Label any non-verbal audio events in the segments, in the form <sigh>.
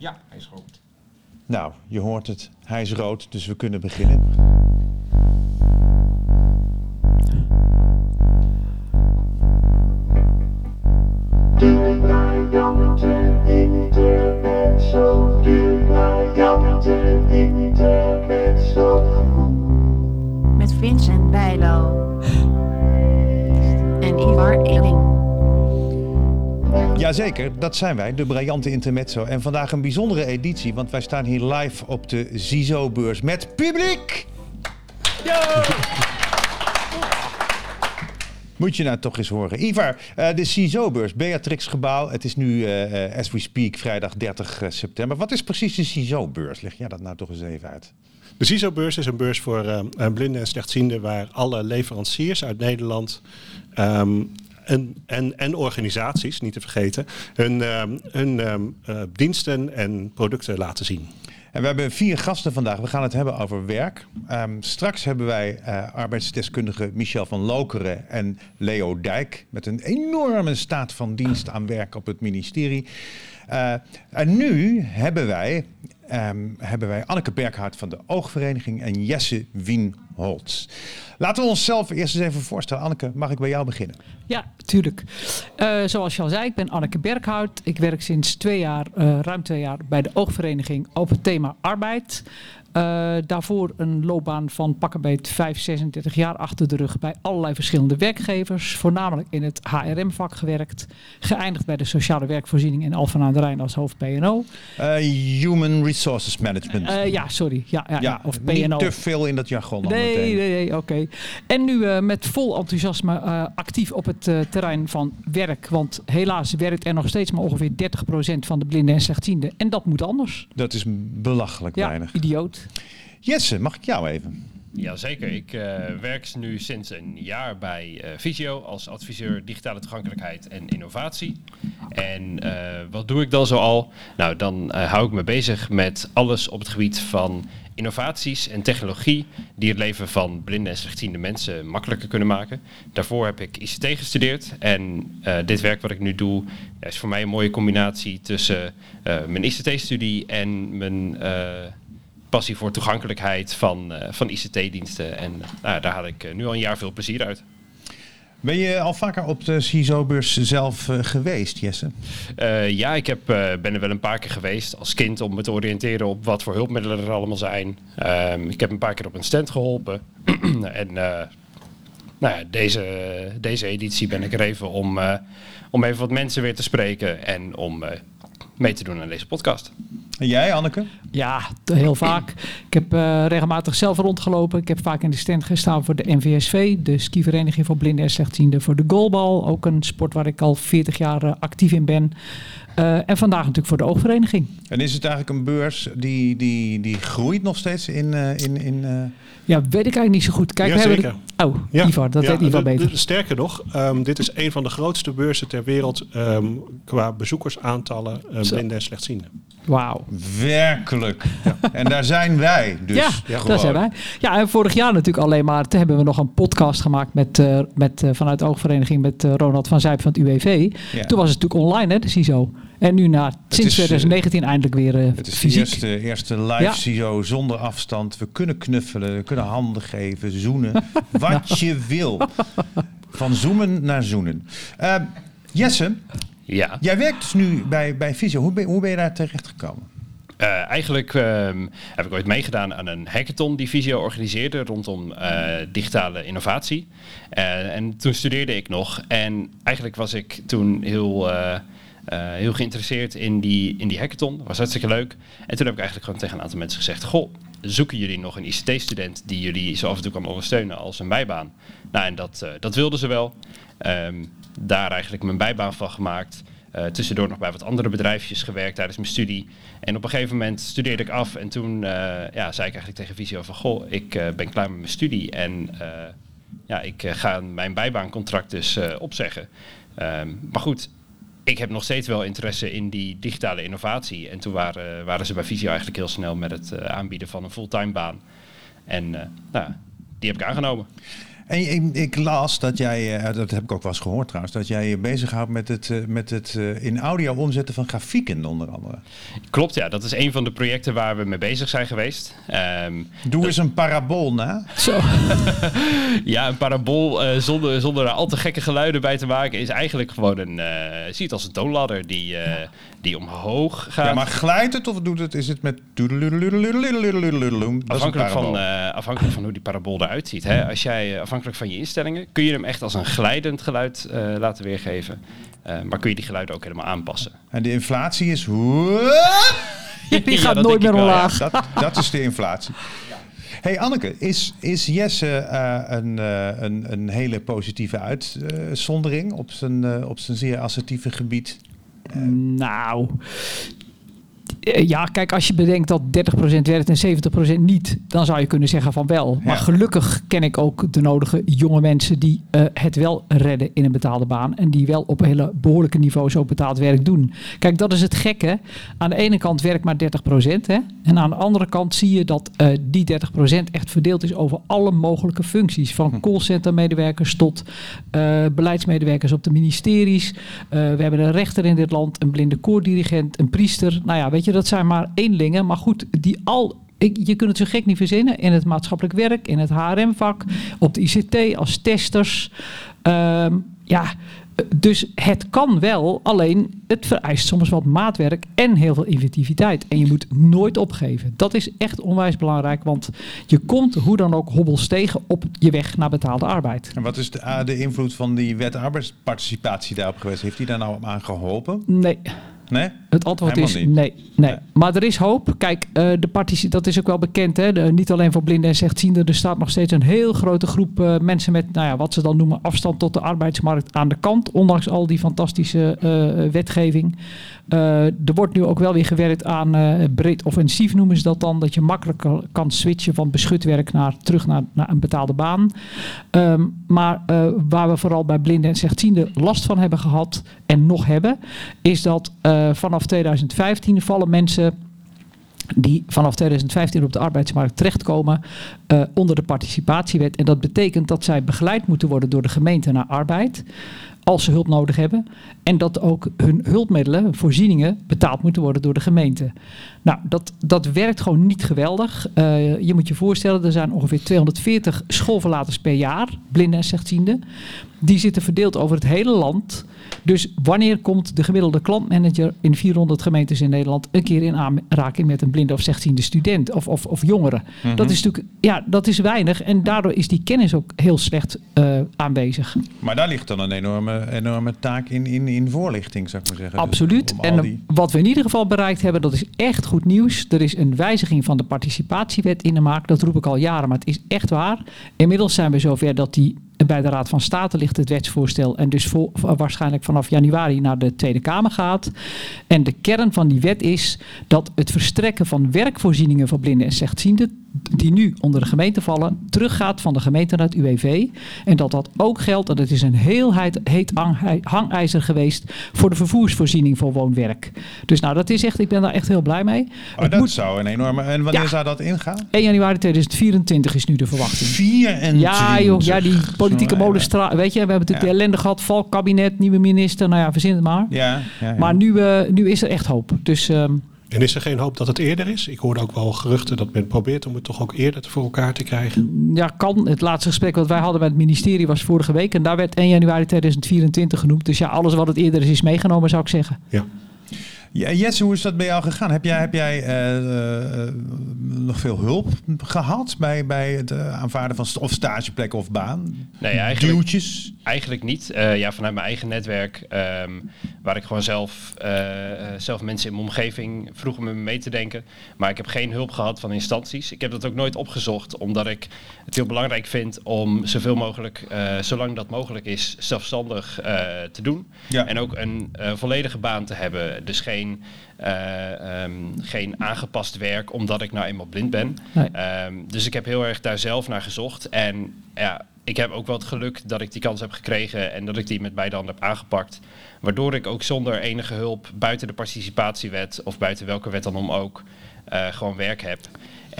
Ja, hij is rood. Nou, je hoort het. Hij is rood, dus we kunnen beginnen. Jazeker, dat zijn wij, de briljante intermezzo. En vandaag een bijzondere editie, want wij staan hier live op de ZISO-beurs met publiek! Moet je nou toch eens horen. Ivar, eh, de CISO-beurs, Beatrix Gebouw. Het is nu, eh, eh, as we speak, vrijdag 30 september. Wat is precies de CISO-beurs? Leg jij dat nou toch eens even uit? De CISO-beurs is een beurs voor eh, blinden en slechtzienden waar alle leveranciers uit Nederland ehm, en, en, en organisaties, niet te vergeten, hun, ehm, hun ehm, eh, diensten en producten laten zien. En we hebben vier gasten vandaag. We gaan het hebben over werk. Ehm, straks hebben wij eh, arbeidsdeskundige Michel van Lokeren en Leo Dijk. Met een enorme staat van dienst aan werk op het ministerie. Eh, en nu hebben wij, hebben wij Anneke Berghout van de Oogvereniging en Jesse Laten we onszelf eerst eens even voorstellen. Anneke, mag ik bij jou beginnen? Ja, tuurlijk. Eh, zoals je al zei, ik ben Anneke Berghout. Ik werk sinds twee jaar, eh, ruim twee jaar bij de Oogvereniging op het thema arbeid. Eh, daarvoor een loopbaan van pakkenbeet 5, 36 jaar achter de rug bij allerlei verschillende werkgevers. Voornamelijk in het HRM-vak gewerkt. Geëindigd bij de sociale werkvoorziening in Alphen aan de Rijn als hoofd PNO. Human Resources Management. Ja, sorry. Ja, ja, ja, of niet PNO. te veel in dat jargon. dan Nee, meteen. nee, nee, oké. En nu eh, met vol enthousiasme eh, actief op het eh, terrein van werk. Want helaas werkt er nog steeds maar ongeveer 30% van de blinden en slechtzienden. En dat moet anders. Dat is belachelijk Ja, weinig. idioot. Jesse, mag ik jou even? Jazeker, ik eh, werk nu sinds een jaar bij eh, Visio als adviseur digitale toegankelijkheid en innovatie. En eh, wat doe ik dan zoal? Nou, dan hou ik me bezig met alles op het gebied van innovaties en technologie die het leven van blinde en slechtziende mensen makkelijker kunnen maken. Daarvoor heb ik ICT gestudeerd en dit werk wat ik nu doe is voor mij een mooie combinatie tussen mijn ICT-studie en mijn passie voor toegankelijkheid van, eh, van ICT-diensten. En nou, daar haal ik eh, nu al een jaar veel plezier uit. Ben je al vaker op de CISO-beurs zelf eh, geweest, Jesse? Ja, ik heb, ben er wel een paar keer geweest als kind om me te oriënteren op wat voor hulpmiddelen er allemaal zijn. Ehm, ik heb een paar keer op een stand geholpen. <clears throat> en nou ja, deze, deze editie ben ik er even om, om even wat mensen weer te spreken en om mee te doen aan deze podcast. En jij, Anneke? Ja, heel vaak. Ik heb eh, regelmatig zelf rondgelopen. Ik heb vaak in de stand gestaan voor de NVSV, de skivereniging voor blinden en slechtzienden, voor de goalbal. Ook een sport waar ik al 40 jaar eh, actief in ben. Eh, en vandaag natuurlijk voor de oogvereniging. En is het eigenlijk een beurs die, die, die groeit nog steeds in... eh, in, in eh, Ja, weet ik eigenlijk niet zo goed. Kijk, we. Oh, Ivar, dat Ja, weet Ivar de- beter. sterker nog, ehm, dit is een van de grootste beurzen ter wereld ehm, qua bezoekersaantallen uh, Zo. blinden en slechtzienden. Wauw. werkelijk. En daar zijn wij dus. ja, gewoon. daar zijn wij. Ja, en vorig jaar natuurlijk alleen maar. Toen hebben we nog een podcast gemaakt met, eh, met, eh, vanuit de oogvereniging met eh, Ronald van Zijp van het UWV. Ja. Toen was het natuurlijk online, hè, de CISO. En nu na, sinds is, eh, 2019 eindelijk weer eh, Het is de fysiek. eerste, eerste live Ja. CISO zonder afstand. We kunnen knuffelen, we kunnen handen geven, zoenen. <laughs> Wat je wil. Van zoomen naar zoenen. Eh, Jesse, Ja. jij werkt dus nu bij, bij Visio. Hoe ben, hoe ben je daar terecht gekomen? Eh, eigenlijk ehm, heb ik ooit meegedaan aan een hackathon die Visio organiseerde rondom eh, digitale innovatie. Eh, en toen studeerde ik nog en eigenlijk was ik toen heel, heel geïnteresseerd in die, in die hackathon. Dat was hartstikke leuk. En toen heb ik eigenlijk gewoon tegen een aantal mensen gezegd, goh, zoeken jullie nog een ICT-student die jullie zo af en toe kan ondersteunen als een bijbaan? Nou, en dat, eh, dat wilden ze wel. Ehm, daar eigenlijk mijn bijbaan van gemaakt. Eh, tussendoor nog bij wat andere bedrijfjes gewerkt tijdens mijn studie. En op een gegeven moment studeerde ik af. En toen eh, ja, zei ik eigenlijk tegen Visio van... Goh, ik eh, ben klaar met mijn studie. En eh, ja, ik eh, ga mijn bijbaancontract dus eh, opzeggen. Ehm, maar goed, ik heb nog steeds wel interesse in die digitale innovatie. En toen waren, waren ze bij Visio eigenlijk heel snel met het eh, aanbieden van een fulltime baan. En eh, nou, die heb ik aangenomen. En ik, ik, las dat jij, eh, dat heb ik ook wel eens gehoord trouwens, dat jij je bezighoudt met het, eh, met het eh, in audio omzetten van grafieken onder andere. Klopt ja, dat is een van de projecten waar we mee bezig zijn geweest. Ehm, Doe eens een parabool na. Zo. <laughs> ja, een parabool zonder, zonder er al te gekke geluiden bij te maken is eigenlijk gewoon een, uh, zie het als een toonladder die, die omhoog gaat. Ja, maar glijdt het of doet het, is het met... Afhankelijk van, afhankelijk van hoe die parabool eruit ziet. Hè? Als jij, afhankelijk afhankelijk van je instellingen, kun je hem echt als een glijdend geluid eh, laten weergeven. Eh, maar kun je die geluiden ook helemaal aanpassen. En de inflatie is... <laughs> Die gaat nooit meer ja. omlaag. Dat, dat is de inflatie. Hey Anneke, is, is Jesse eh, een, eh, een, een hele positieve uitzondering op zijn, op zijn zeer assertieve gebied? Nou. Eh, Ja, kijk, als je bedenkt dat 30% werkt en 70% niet, dan zou je kunnen zeggen van wel. Maar gelukkig ken ik ook de nodige jonge mensen die eh, het wel redden in een betaalde baan. En die wel op hele behoorlijke niveaus ook betaald werk doen. Kijk, dat is het gekke. Aan de ene kant werkt maar 30%. Hè, en aan de andere kant zie je dat eh, die 30% echt verdeeld is over alle mogelijke functies. Van callcentermedewerkers tot beleidsmedewerkers op de ministeries. We hebben een rechter in dit land, een blinde koordirigent, een priester. Nou ja, weet je, dat zijn maar eenlingen. Maar goed, die al. Je kunt het zo gek niet verzinnen in het maatschappelijk werk, in het HRM-vak, op de ICT als testers. Ehm, ja, eh, dus het kan wel, alleen het vereist soms wat maatwerk en heel veel inventiviteit. En je moet nooit opgeven. Dat is echt onwijs belangrijk, want je komt hoe dan ook hobbels tegen op je weg naar betaalde arbeid. En wat is de, ah, de invloed van die wet arbeidsparticipatie daarop geweest? Heeft die daar nou aan geholpen? Nee, Nee? Het antwoord Helemaal is niet. nee, nee. Maar er is hoop. Kijk, eh, de dat is ook wel bekend. Hè? De- niet alleen voor blinden en slechtzienden. Er staat nog steeds een heel grote groep eh, mensen met nou ja, wat ze dan noemen afstand tot de arbeidsmarkt aan de kant. Ondanks al die fantastische eh, wetgeving. Er wordt nu ook wel weer gewerkt aan breed offensief noemen ze dat dan. Dat je makkelijker kan switchen van beschutwerk naar, terug naar, naar een betaalde baan. Ehm, maar waar we vooral bij blinden en slechtzienden last van hebben gehad en nog hebben, is dat eh, vanaf 2015 vallen mensen die vanaf 2015 op de arbeidsmarkt terechtkomen eh, onder de participatiewet. En dat betekent dat zij begeleid moeten worden door de gemeente naar arbeid. Als ze hulp nodig hebben. En dat ook hun hulpmiddelen, voorzieningen, betaald moeten worden door de gemeente. Nou, dat, dat werkt gewoon niet geweldig. Eh, je moet je voorstellen, er zijn ongeveer 240 schoolverlaters per jaar, blinden en slechtzienden. Die zitten verdeeld over het hele land. Dus wanneer komt de gemiddelde klantmanager in 400 gemeentes in Nederland een keer in aanraking met een blinde of slechtziende student of, of, of jongere? Dat is natuurlijk, ja, dat is weinig en daardoor is die kennis ook heel slecht eh, aanwezig. Maar daar ligt dan een enorme, enorme taak in, in, in voorlichting, zou ik maar zeggen. Dus Absoluut. En die- wat we in ieder geval bereikt hebben, dat is echt goed nieuws. Er is een wijziging van de participatiewet in de maak. Dat roep ik al jaren, maar het is echt waar. Inmiddels zijn we zover dat die bij de Raad van State ligt het wetsvoorstel en dus vol- waarschijnlijk vanaf januari naar de Tweede Kamer gaat. En de kern van die wet is dat het verstrekken van werkvoorzieningen voor blinden en slechtzienden die nu onder de gemeente vallen, teruggaat van de gemeente naar het UWV. En dat dat ook geldt, en het is een heel heet, heet hang- hangijzer geweest voor de vervoersvoorziening voor woonwerk. Dus nou, dat is echt, ik ben daar echt heel blij mee. Maar Het dat moet, zou een enorme... En wanneer Ja. zou dat ingaan? 1 januari 2024 is nu de verwachting. 24. Ja, joh, ja, die politieke molenstraat. Weet je, we hebben natuurlijk Ja. de ellende gehad. Valkabinet, nieuwe minister. Nou ja, verzin het maar. Ja, ja, ja. Maar nu, eh, nu is er echt hoop. Dus ehm, En is er geen hoop dat het eerder is? Ik hoorde ook wel geruchten dat men probeert om het toch ook eerder te voor elkaar te krijgen. ja, kan. Het laatste gesprek wat wij hadden met het ministerie was vorige week. En daar werd 1 januari 2024 genoemd. Dus ja, alles wat het eerder is, is meegenomen, zou ik zeggen. Ja. Ja, Jesse, hoe is dat bij jou gegaan? Heb jij, heb jij eh, eh, nog veel hulp gehad bij, bij het eh, aanvaarden van st- of stageplek of baan? Nee, eigenlijk- Duwtjes? Eigenlijk niet. Ja, vanuit mijn eigen netwerk, ehm, waar ik gewoon zelf, zelf mensen in mijn omgeving vroeg om me mee te denken. Maar ik heb geen hulp gehad van instanties. Ik heb dat ook nooit opgezocht, omdat ik het heel belangrijk vind om zoveel mogelijk, zolang dat mogelijk is, zelfstandig te doen. Ja. En ook een volledige baan te hebben. Dus geen, eh, ehm, geen aangepast werk, omdat ik nou eenmaal blind ben. Nee. Ehm, dus ik heb heel erg daar zelf naar gezocht. En ja, ik heb ook wel het geluk dat ik die kans heb gekregen en dat ik die met beide handen heb aangepakt. Waardoor ik ook zonder enige hulp buiten de participatiewet of buiten welke wet dan om ook eh, gewoon werk heb.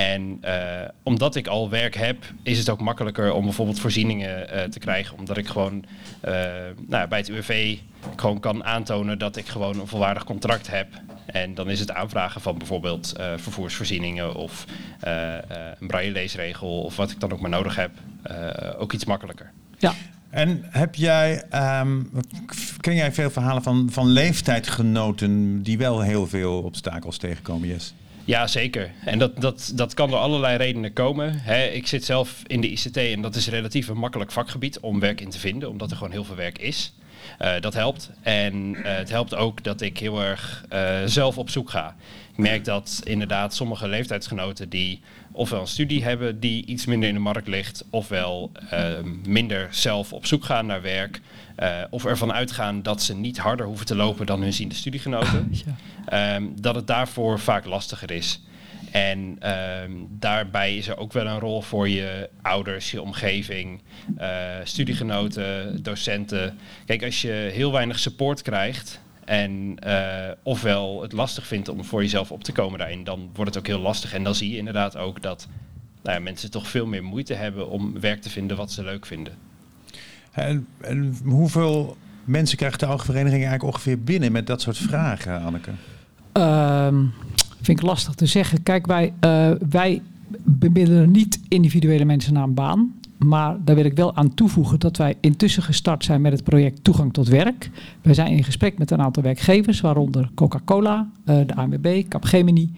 En eh, omdat ik al werk heb, is het ook makkelijker om bijvoorbeeld voorzieningen eh, te krijgen. Omdat ik gewoon eh, nou, bij het UWV gewoon kan aantonen dat ik gewoon een volwaardig contract heb. En dan is het aanvragen van bijvoorbeeld eh, vervoersvoorzieningen of eh, eh, een braille leesregel of wat ik dan ook maar nodig heb, eh, ook iets makkelijker. Ja, En heb jij, ehm, ken jij veel verhalen van, van leeftijdgenoten die wel heel veel obstakels tegenkomen, Yes? Ja, zeker. En dat, dat, dat kan door allerlei redenen komen. Hè, ik zit zelf in de ICT en dat is relatief een makkelijk vakgebied om werk in te vinden, omdat er gewoon heel veel werk is. Eh, dat helpt. En eh, het helpt ook dat ik heel erg eh, zelf op zoek ga. Ik merk dat inderdaad sommige leeftijdsgenoten die ofwel een studie hebben die iets minder in de markt ligt, ofwel eh, minder zelf op zoek gaan naar werk, eh, of ervan uitgaan dat ze niet harder hoeven te lopen dan hun ziende studiegenoten, <laughs> ja. ehm, dat het daarvoor vaak lastiger is. En ehm, daarbij is er ook wel een rol voor je ouders, je omgeving, eh, studiegenoten, docenten. Kijk, als je heel weinig support krijgt en eh, ofwel het lastig vindt om voor jezelf op te komen daarin, dan wordt het ook heel lastig. En dan zie je inderdaad ook dat nou ja, mensen toch veel meer moeite hebben om werk te vinden wat ze leuk vinden. En, en hoeveel mensen krijgt de oogvereniging eigenlijk ongeveer binnen met dat soort vragen, Anneke? Ehm, vind ik lastig te zeggen. Kijk, wij, eh, wij bemiddelen niet individuele mensen naar een baan. Maar daar wil ik wel aan toevoegen dat wij intussen gestart zijn met het project Toegang tot Werk. Wij zijn in gesprek met een aantal werkgevers, waaronder Coca-Cola, eh, de ANWB, Capgemini.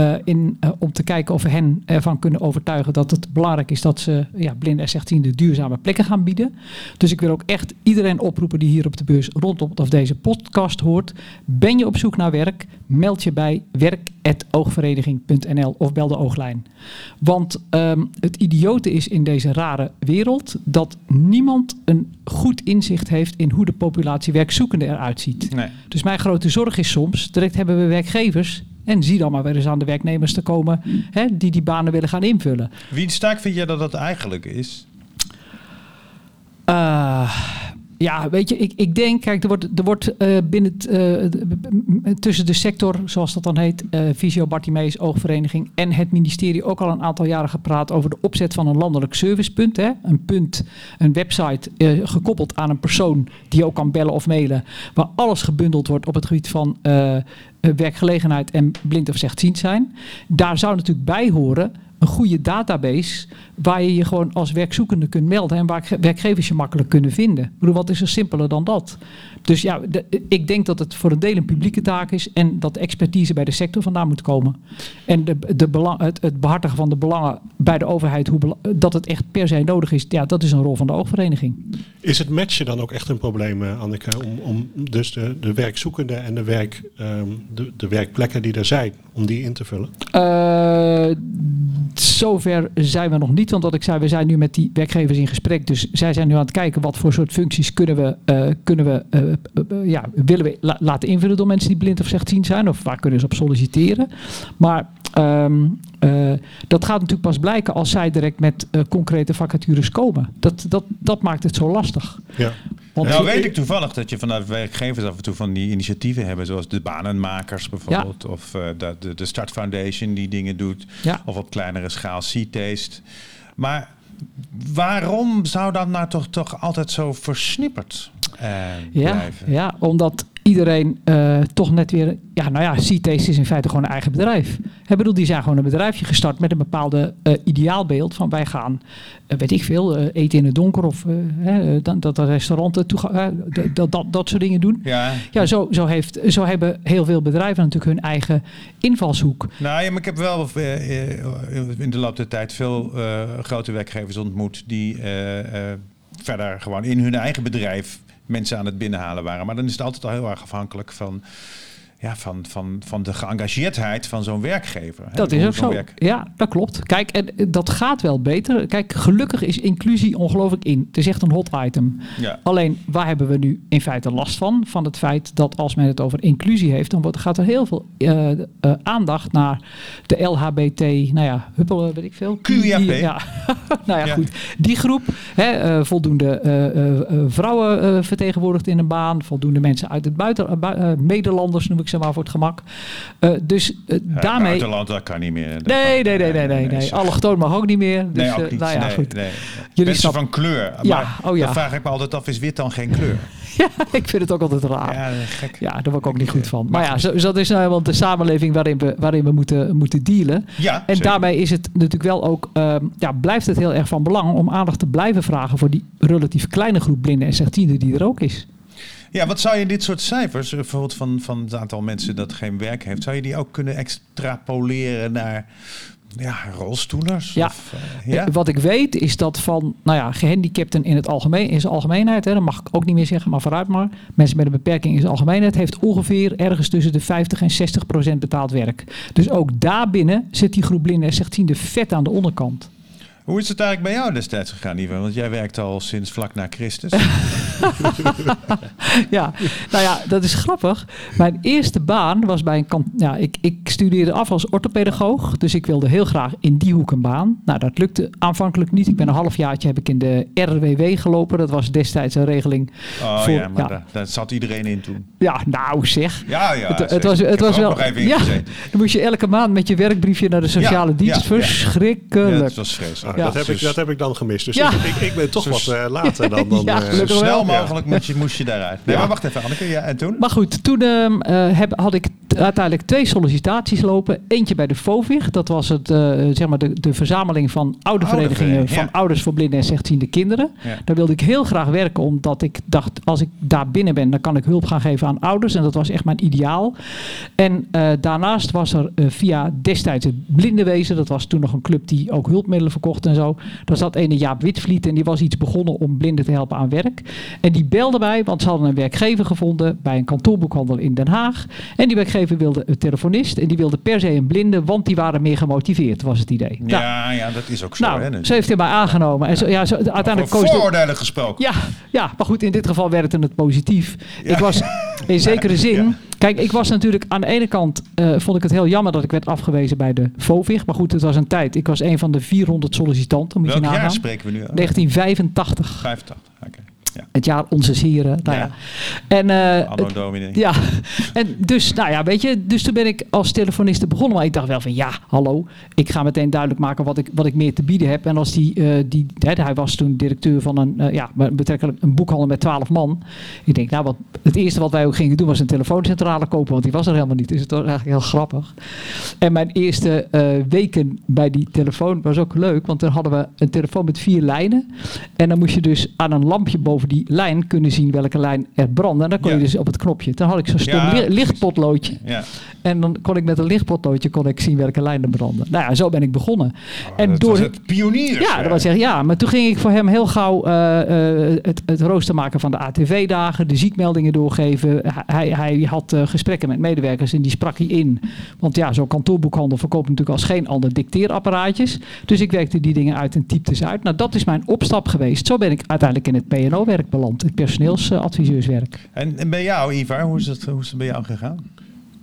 Eh, in, eh, om te kijken of we hen ervan kunnen overtuigen dat het belangrijk is dat ze ja, blinden en slechtzienden duurzame plekken gaan bieden. Dus ik wil ook echt iedereen oproepen die hier op de beurs rondom of deze podcast hoort. Ben je op zoek naar werk? Meld je bij werk.oogvereniging.nl of bel de ooglijn. Want ehm, het idiote is in deze rare wereld dat niemand een goed inzicht heeft in hoe de populatie werkzoekenden eruit ziet. Nee. Dus mijn grote zorg is soms, direct hebben we werkgevers. En zie dan maar weer eens aan de werknemers te komen hè, die die banen willen gaan invullen. Wie sterk vind jij dat dat eigenlijk is? Eh, ja, weet je, ik, ik denk, kijk, er wordt, er wordt eh, binnen eh, b- tussen de sector, zoals dat dan heet, eh Visio Bartimeus Oogvereniging en het ministerie ook al een aantal jaren gepraat over de opzet van een landelijk servicepunt. Hè? Een punt, een website gekoppeld aan een persoon die ook kan bellen of mailen, waar alles gebundeld wordt op het gebied van werkgelegenheid en blind of slechtziend zijn. Daar zou natuurlijk bij horen een goede database waar je je gewoon als werkzoekende kunt melden en waar werkgevers je makkelijk kunnen vinden. Ik bedoel, wat is er simpeler dan dat? Dus ja, de- ik denk dat het voor een deel een publieke taak is en dat de expertise bij de sector vandaan moet komen. En de, de belang, het, het behartigen van de belangen bij de overheid, hoe, dat het echt per se nodig is, ja, dat is een rol van de oogvereniging. Is het matchen dan ook echt een probleem, eh, Anneke? Om, om dus de, de werkzoekenden en de, werk, ehm, de, de werkplekken die er zijn, om die in te vullen? Eh, zover zijn we nog niet. Want wat ik zei, we zijn nu met die werkgevers in gesprek. Dus zij zijn nu aan het kijken wat voor soort functies kunnen we, eh, kunnen we eh, ja, willen we la- laten invullen door mensen die blind of slechtziend zijn. Of waar kunnen ze op solliciteren. Maar ehm, eh, dat gaat natuurlijk pas blijken als zij direct met eh, concrete vacatures komen. Dat, dat, dat maakt het zo lastig. Ja. Want nou weet ik toevallig dat je vanuit werkgevers af en toe van die initiatieven hebben, zoals de banenmakers bijvoorbeeld, of eh, de, de, de Start Foundation die dingen doet, Ja. of op kleinere schaal C-Taste. Maar waarom zou dat nou toch, toch altijd zo versnipperd eh, Ja, blijven? ja, omdat iedereen eh, toch net weer... Ja, nou ja, C-Taste is in feite gewoon een eigen bedrijf. Ik bedoel, die zijn gewoon een bedrijfje gestart met een bepaalde eh, ideaalbeeld van wij gaan, eh, weet ik veel, eten in het donker of dat, dat restauranten dat, dat, dat soort dingen doen. Ja, Ja, zo, zo, heeft, zo hebben heel veel bedrijven natuurlijk hun eigen invalshoek. Nou ja, maar ik heb wel in de loop der tijd veel grote werkgevers ontmoet die verder gewoon in hun eigen bedrijf mensen aan het binnenhalen waren. Maar dan is het altijd al heel erg afhankelijk van ja, van, van, van de geëngageerdheid van zo'n werkgever. hè. Dat is ook zo. werk- Ja, dat klopt. Kijk, en eh, dat gaat wel beter. Kijk, gelukkig is inclusie ongelooflijk in. Het is echt een hot item. Ja. Alleen, waar hebben we nu in feite last van? Van het feit dat als men het over inclusie heeft, dan wordt, gaat er heel veel eh, eh, aandacht naar de LHBT, nou ja, huppelen, weet ik veel. QIAP. Ja, <laughs> nou ja, Ja. goed. Die groep, hè, voldoende vrouwen vertegenwoordigd in een baan, voldoende mensen uit het buiten, bui- Nederlanders noem ik maar voor het gemak. Eh, dus eh, Ja, daarmee... Buitenland, dat kan niet meer. Nee, nee, nee, nee, nee. nee. Allochtoon mag ook niet meer. Dus, nee, ook eh, niet. nou ja, nee, goed. nee. Jullie Mensen van kleur. Ja, maar oh ja. Dan vraag ik me altijd af, is wit dan geen kleur? <laughs> Ja, ik vind het ook altijd raar. Ja. Ja, gek. daar word ik ook niet goed van. Maar ja, zo, dat is nou helemaal de samenleving waarin we, waarin we moeten, moeten dealen. Ja, En zeker. daarbij is het natuurlijk wel ook, ehm, ja, blijft het heel erg van belang om aandacht te blijven vragen voor die relatief kleine groep blinden en slechtzienden die er ook is. Ja, wat zou je dit soort cijfers, eh, bijvoorbeeld van, van het aantal mensen dat geen werk heeft, zou je die ook kunnen extrapoleren naar ja, rolstoelers? Ja. Of, eh, ja? Eh, Wat ik weet is dat van nou ja, gehandicapten in het algemeen, in zijn algemeenheid, hè, dat mag ik ook niet meer zeggen, maar vooruit maar. Mensen met een beperking in zijn algemeenheid heeft ongeveer ergens tussen de 50 en 60 procent betaald werk. Dus ook daarbinnen zit die groep blinden en slechtzienden vet aan de onderkant. Hoe is het eigenlijk bij jou destijds gegaan, Ivan? Want jij werkt al sinds vlak na Christus. <laughs> ja, nou ja, dat is grappig. Mijn eerste baan was bij een kant. Ja, ik, ik studeerde af als orthopedagoog. Dus ik wilde heel graag in die hoek een baan. Nou, dat lukte aanvankelijk niet. Ik ben een halfjaartje heb ik in de RWW gelopen. Dat was destijds een regeling. Oh Voor- ja, maar ja. Daar, daar zat iedereen in toen. Ja, nou zeg. Ja, ja. het, het was, Ik het was wel. ja, dan moest je elke maand met je werkbriefje naar de sociale Ja, dienst. ja. Verschrikkelijk. Ja, dat was vreselijk. Nou, Ja. dat, heb ik, dat heb ik dan gemist. Dus Ja. ik, ik, ik ben toch wat eh, later dan... <laughs> dan Ja, eh, gelukkig Zo snel wel. mogelijk moest, je, moest je daaruit. Nee, Ja. maar wacht even, Anneke. Ja, en toen? Maar goed, toen ehm, eh, heb, had ik uiteindelijk twee sollicitaties lopen. Eentje bij de FOVIG. Dat was het, eh, zeg maar de, de verzameling van oude verenigingen van ouders voor blinden en slechtziende kinderen. Ja. Daar wilde ik heel graag werken, omdat ik dacht, als ik daar binnen ben, dan kan ik hulp gaan geven aan ouders. En dat was echt mijn ideaal. En eh, daarnaast was er eh, via destijds het Blindenwezen, dat was toen nog een club die ook hulpmiddelen verkocht en zo. Daar zat ene Jaap Witvliet en die was iets begonnen om blinden te helpen aan werk. En die belde mij, want ze hadden een werkgever gevonden bij een kantoorboekhandel in Den Haag. En die werkgever wilde een telefonist en die wilde per se een blinde, want die waren meer gemotiveerd, was het idee. Nou, Ja, ja, dat is ook zo. nou, hè, ze heeft hij mij aangenomen. En zo, ja, zo, uiteindelijk koos vooroordelen gesproken. ja, ja, maar goed, in dit geval werkte het positief. Ja. Ik was in <laughs> zekere zin. Kijk, ik was natuurlijk aan de ene kant. eh, vond ik het heel jammer dat ik werd afgewezen bij de FOVIG. Maar goed, het was een tijd. Ik was een van de 400 follicitanten. Moet Welk je jaar nagaan. spreken we nu? 1985. 85. Oké. Ja. Het jaar onze heren. Nou ja. Ja. En, Anno Domini. <laughs> ja, en dus, nou ja, weet je, dus toen ben ik als telefoniste begonnen. Maar ik dacht wel van, ja, hallo, ik ga meteen duidelijk maken wat ik, wat ik meer te bieden heb. En als die, eh, die hè, hij was toen directeur van een, eh, ja, betrekkelijk een boekhandel met 12 man. Ik denk, nou, wat, het eerste wat wij ook gingen doen was een telefooncentrale kopen, want die was er helemaal niet. Dus het was eigenlijk heel grappig. En mijn eerste weken bij die telefoon was ook leuk, want dan hadden we een telefoon met vier lijnen. En dan moest je dus aan een lampje boven die lijn kunnen zien welke lijn er brandde. En dan kon Ja. je dus op het knopje. Dan had ik zo'n stom Ja, lichtpotloodje. Ja. En dan kon ik met een lichtpotloodje kon ik zien welke lijn er brandde. Nou ja, zo ben ik begonnen. en Oh, dat door was het pioniers. ja, dat was echt, ja, maar toen ging ik voor hem heel gauw eh, eh, het, het rooster maken van de ATV-dagen, de ziekmeldingen doorgeven. Hij, hij had eh, gesprekken met medewerkers en die sprak hij in. Want ja, zo'n kantoorboekhandel verkoopt natuurlijk als geen ander dicteerapparaatjes. Dus ik werkte die dingen uit en typte ze uit. Nou, dat is mijn opstap geweest. Zo ben ik uiteindelijk in het PNO-werk beland, het personeelsadviseurswerk. En, en bij jou, Ivar, hoe is, het, hoe is het bij jou gegaan?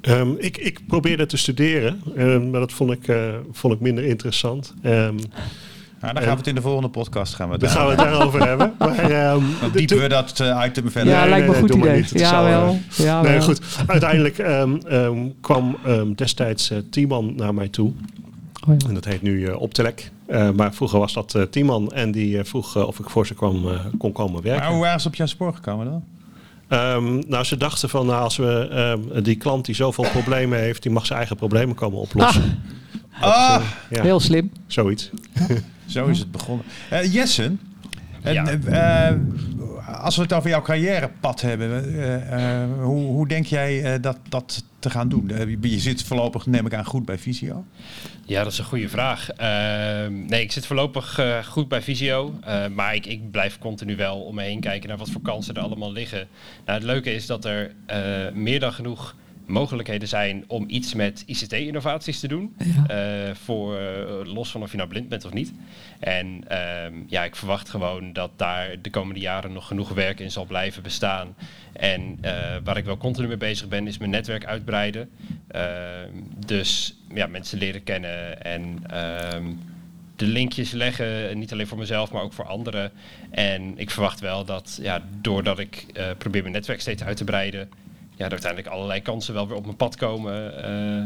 Ehm, ik, ik probeerde te studeren, ehm, maar dat vond ik, eh, vond ik minder interessant. Ehm Nou, dan gaan we het in de volgende podcast gaan we het dan gaan we het daarover hebben. <laughs> Maar, ehm, Dan de- diepen we dat eh, item verder. ja, nee, lijkt me nee, een goed idee. niet. Het Ja, zal, wel. Ja, nee, wel. goed. Uiteindelijk ehm, ehm, kwam ehm, destijds eh Tiemann naar mij toe. Oh, ja. En dat heet nu eh Optelec. Eh, maar vroeger was dat eh Tiemann. En die eh, vroeg of ik voor ze kwam, eh, kon komen werken. Maar hoe waren ze op jouw spoor gekomen dan? Ehm, nou, ze dachten van nou, als we ehm, die klant die zoveel problemen heeft, die mag zijn eigen problemen komen oplossen. Ah, Ja, Heel slim. zoiets. zo is het begonnen. Eh, Jessen, en, Ja. Als we het over jouw carrièrepad hebben, eh, eh, hoe, hoe denk jij eh, dat, dat te gaan doen? Je- zit voorlopig, neem ik aan, goed bij Visio. Ja, dat is een goede vraag. Ehm, nee, ik zit voorlopig goed bij Visio. eh, maar ik, ik blijf continu wel om me heen kijken naar wat voor kansen er allemaal liggen. Nou, het leuke is dat er meer dan genoeg mogelijkheden zijn om iets met ICT-innovaties te doen. Ja. Eh, voor, eh, los van of je nou blind bent of niet. En ehm, ja, ik verwacht gewoon dat daar de komende jaren nog genoeg werk in zal blijven bestaan. En eh, waar ik wel continu mee bezig ben, is mijn netwerk uitbreiden. Ehm, dus ja, mensen leren kennen en ehm, de linkjes leggen, niet alleen voor mezelf, maar ook voor anderen. En ik verwacht wel dat, ja, doordat ik probeer mijn netwerk steeds uit te breiden, ja, er uiteindelijk allerlei kansen wel weer op mijn pad komen eh,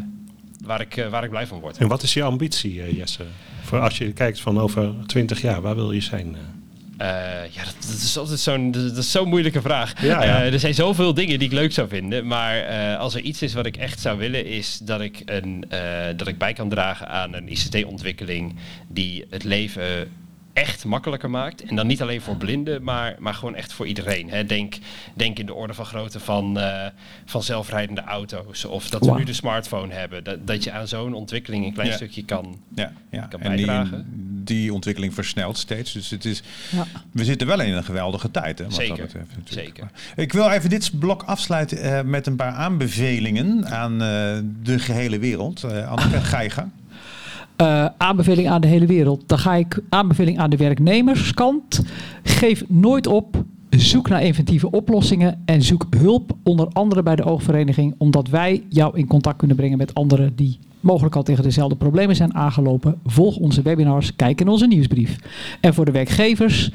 waar, ik, eh, waar ik blij van word. En wat is je ambitie, eh, Jesse? Voor als je kijkt van over 20 jaar, waar wil je zijn? ja, dat, dat is altijd zo'n dat is zo'n moeilijke vraag. Ja, ja. Er zijn zoveel dingen die ik leuk zou vinden. Maar als er iets is wat ik echt zou willen, is dat ik, een, dat ik bij kan dragen aan een ICT-ontwikkeling die het leven echt makkelijker maakt. En dan niet alleen voor blinden, maar, maar gewoon echt voor iedereen. Hè. Denk, denk in de orde van grootte van, eh, van zelfrijdende auto's. Of dat we nu de smartphone hebben. Dat, dat je aan zo'n ontwikkeling een klein Ja. stukje kan. Ja, ja. kan en die, bijdragen. die ontwikkeling versnelt steeds. Dus het is, Ja. we zitten wel in een geweldige tijd. Hè, wat Zeker, dat betreft, natuurlijk. zeker. Maar Ik wil even dit blok afsluiten eh, met een paar aanbevelingen aan eh, de gehele wereld. Eh Anneke, ga je gang. Eh, aanbeveling aan de hele wereld. Dan ga ik aanbeveling aan de werknemerskant. Geef nooit op. Zoek naar inventieve oplossingen en zoek hulp, onder andere bij de oogvereniging, omdat wij jou in contact kunnen brengen met anderen die mogelijk al tegen dezelfde problemen zijn aangelopen. Volg onze webinars, kijk in onze nieuwsbrief. En voor de werkgevers,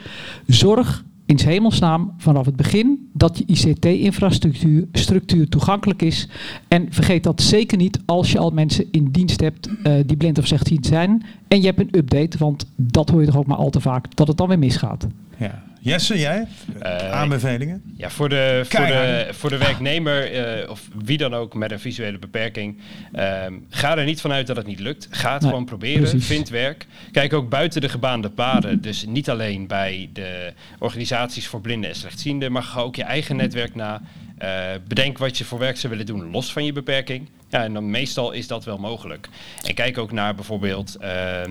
zorg in hemelsnaam vanaf het begin dat je ICT-infrastructuur structuur toegankelijk is. En vergeet dat zeker niet als je al mensen in dienst hebt eh, die blind of slechtziend zijn. En je hebt een update, want dat hoor je toch ook maar al te vaak, dat het dan weer misgaat. Ja. Jesse, jij? Eh, Aanbevelingen? Ja, voor de, voor de, voor de werknemer eh, of wie dan ook met een visuele beperking, ehm, ga er niet vanuit dat het niet lukt. Ga het Nee, gewoon proberen. precies. Vind werk. Kijk ook buiten de gebaande paden. Dus niet alleen bij de organisaties voor blinden en slechtzienden, maar ga ook je eigen netwerk na. Eh, bedenk wat je voor werk zou willen doen los van je beperking. Ja, en dan meestal is dat wel mogelijk. En kijk ook naar bijvoorbeeld, ehm,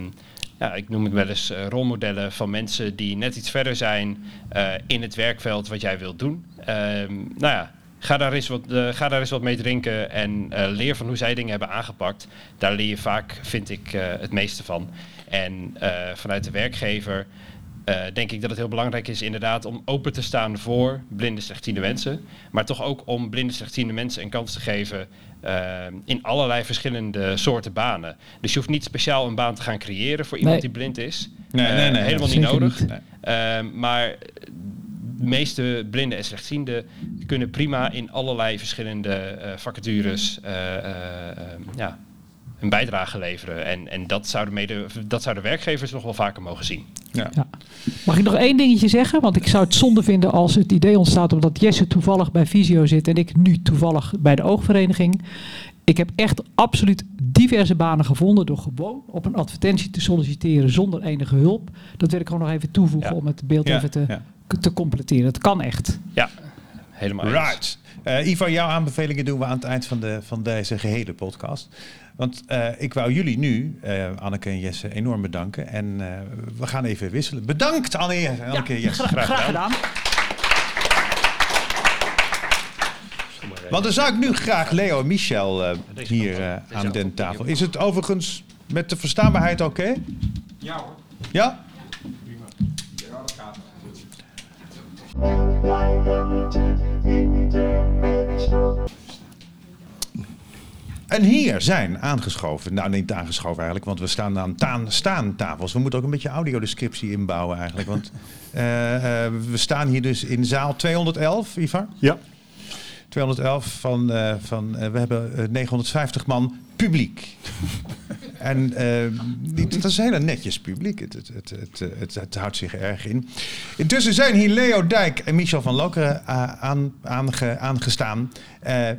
ja, ik noem het wel eens eh, rolmodellen van mensen die net iets verder zijn eh, in het werkveld wat jij wilt doen. Ehm, nou ja, ga daar, eens wat, eh, ga daar eens wat mee drinken en leer van hoe zij dingen hebben aangepakt. Daar leer je vaak, vind ik, het meeste van. En vanuit de werkgever denk ik dat het heel belangrijk is inderdaad om open te staan voor blinde slechtziende mensen. Maar toch ook om blinde slechtziende mensen een kans te geven in allerlei verschillende soorten banen. Dus je hoeft niet speciaal een baan te gaan creëren voor iemand Nee. die blind is. Nee, Eh, nee, nee, helemaal niet nodig. niet. Nee. Ehm, maar de meeste blinden en slechtzienden kunnen prima in allerlei verschillende eh, vacatures eh, eh, eh, ja, een bijdrage leveren. En, en dat, zouden mede, dat zouden werkgevers nog wel vaker mogen zien. Ja. Ja. Mag ik nog één dingetje zeggen? Want ik zou het zonde vinden als het idee ontstaat omdat Jesse toevallig bij Visio zit en ik nu toevallig bij de oogvereniging. Ik heb echt absoluut diverse banen gevonden door gewoon op een advertentie te solliciteren zonder enige hulp. Dat wil ik gewoon nog even toevoegen Ja. om het beeld Ja, even te, ja. te completeren. Het kan echt. Ja, helemaal eens. Right. Eh Ivar, jouw aanbevelingen doen we aan het eind van, de, van deze gehele podcast. Want eh, ik wou jullie nu, eh, Anneke en Jesse, enorm bedanken. En eh, we gaan even wisselen. Bedankt, Anne, Anneke en Jesse. Gra- graag gedaan. Want dan zou ik nu graag Leo en Michel eh, hier aan de tafel. Is het overigens met de verstaanbaarheid oké? Ja hoor. Ja? Ja, En hier zijn aangeschoven, nou niet aangeschoven eigenlijk, want we staan aan taan, staantafels. We moeten ook een beetje audiodescriptie inbouwen eigenlijk. Want <laughs> eh, eh, we staan hier dus in zaal 211, Ivar. Ja. 211 van, eh, van we hebben eh, 950 man publiek. <laughs> en eh, die- dat is heel netjes publiek. Het, het, het, het, houdt zich erg in. Intussen zijn hier Leo Dijk en Michel van Lokeren eh, aan, aange, aangestaan. Eh,